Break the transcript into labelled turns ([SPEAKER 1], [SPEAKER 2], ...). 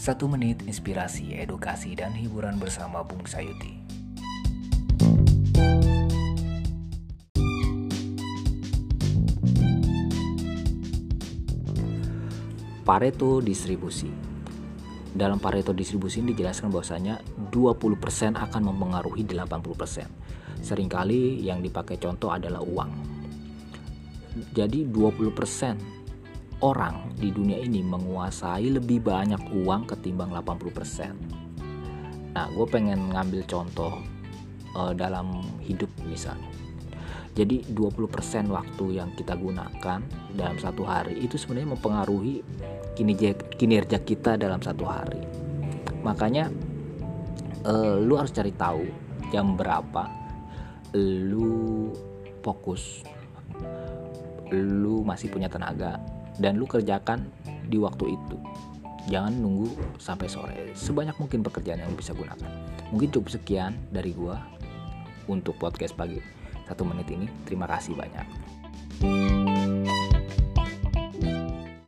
[SPEAKER 1] Satu menit inspirasi, edukasi, dan hiburan bersama Bung Sayuti. Pareto distribusi. Dalam Pareto distribusi ini dijelaskan bahwasanya 20% akan mempengaruhi 80%. Seringkali yang dipakai contoh adalah uang. Jadi 20% orang di dunia ini menguasai lebih banyak uang ketimbang 80%. Nah, gue pengen ngambil contoh uh, dalam hidup misalnya. Jadi 20% waktu yang kita gunakan dalam satu hari itu sebenarnya mempengaruhi kinerja kinerja kita dalam satu hari. Makanya uh, lu harus cari tahu jam berapa lu fokus lu masih punya tenaga dan lu kerjakan di waktu itu jangan nunggu sampai sore sebanyak mungkin pekerjaan yang lu bisa gunakan mungkin cukup sekian dari gua untuk podcast pagi satu menit ini. Terima kasih banyak.